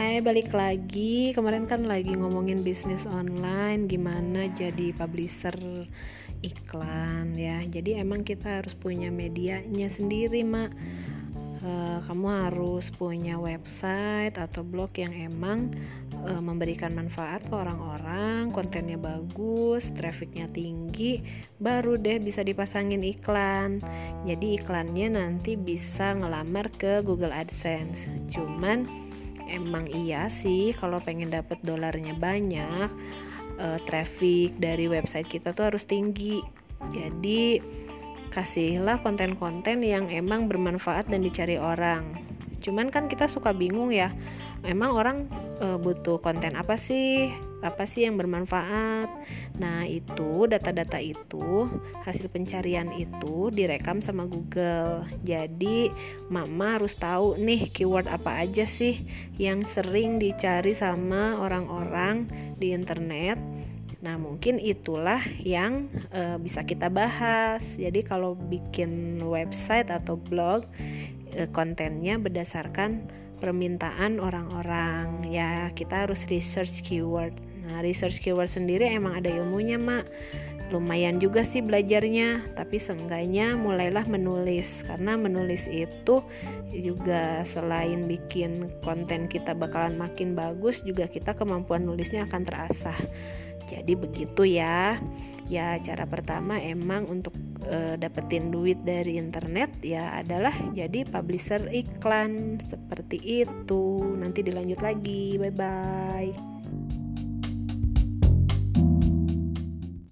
Hai, balik lagi. Kemarin kan lagi ngomongin bisnis online, gimana jadi publisher iklan ya. Jadi emang kita harus punya medianya sendiri, Mak. Uh, kamu harus punya website atau blog yang emang uh, memberikan manfaat ke orang-orang, kontennya bagus, trafficnya tinggi, baru deh bisa dipasangin iklan. Jadi iklannya nanti bisa ngelamar ke Google AdSense. Cuman emang iya sih kalau pengen dapet dolarnya banyak uh, traffic dari website kita tuh harus tinggi. Jadi kasihlah konten-konten yang emang bermanfaat dan dicari orang. Cuman kan kita suka bingung ya emang orang uh, butuh konten apa sih apa sih yang bermanfaat. Nah itu data-data itu hasil pencarian itu direkam sama Google. Jadi mama harus tahu nih keyword apa aja sih yang sering dicari sama orang-orang di internet. Nah, mungkin itulah yang uh, bisa kita bahas. Jadi, kalau bikin website atau blog, uh, kontennya berdasarkan permintaan orang-orang. Ya kita harus research keyword nah research keyword sendiri emang ada ilmunya mak. Lumayan juga sih belajarnya tapi seenggaknya mulailah menulis. Karena menulis itu juga selain bikin konten kita bakalan makin bagus juga kita kemampuan nulisnya akan terasah. Jadi begitu ya. Ya cara pertama emang untuk e, dapetin duit dari internet ya adalah jadi publisher iklan. Seperti itu. Nanti dilanjut lagi. Bye bye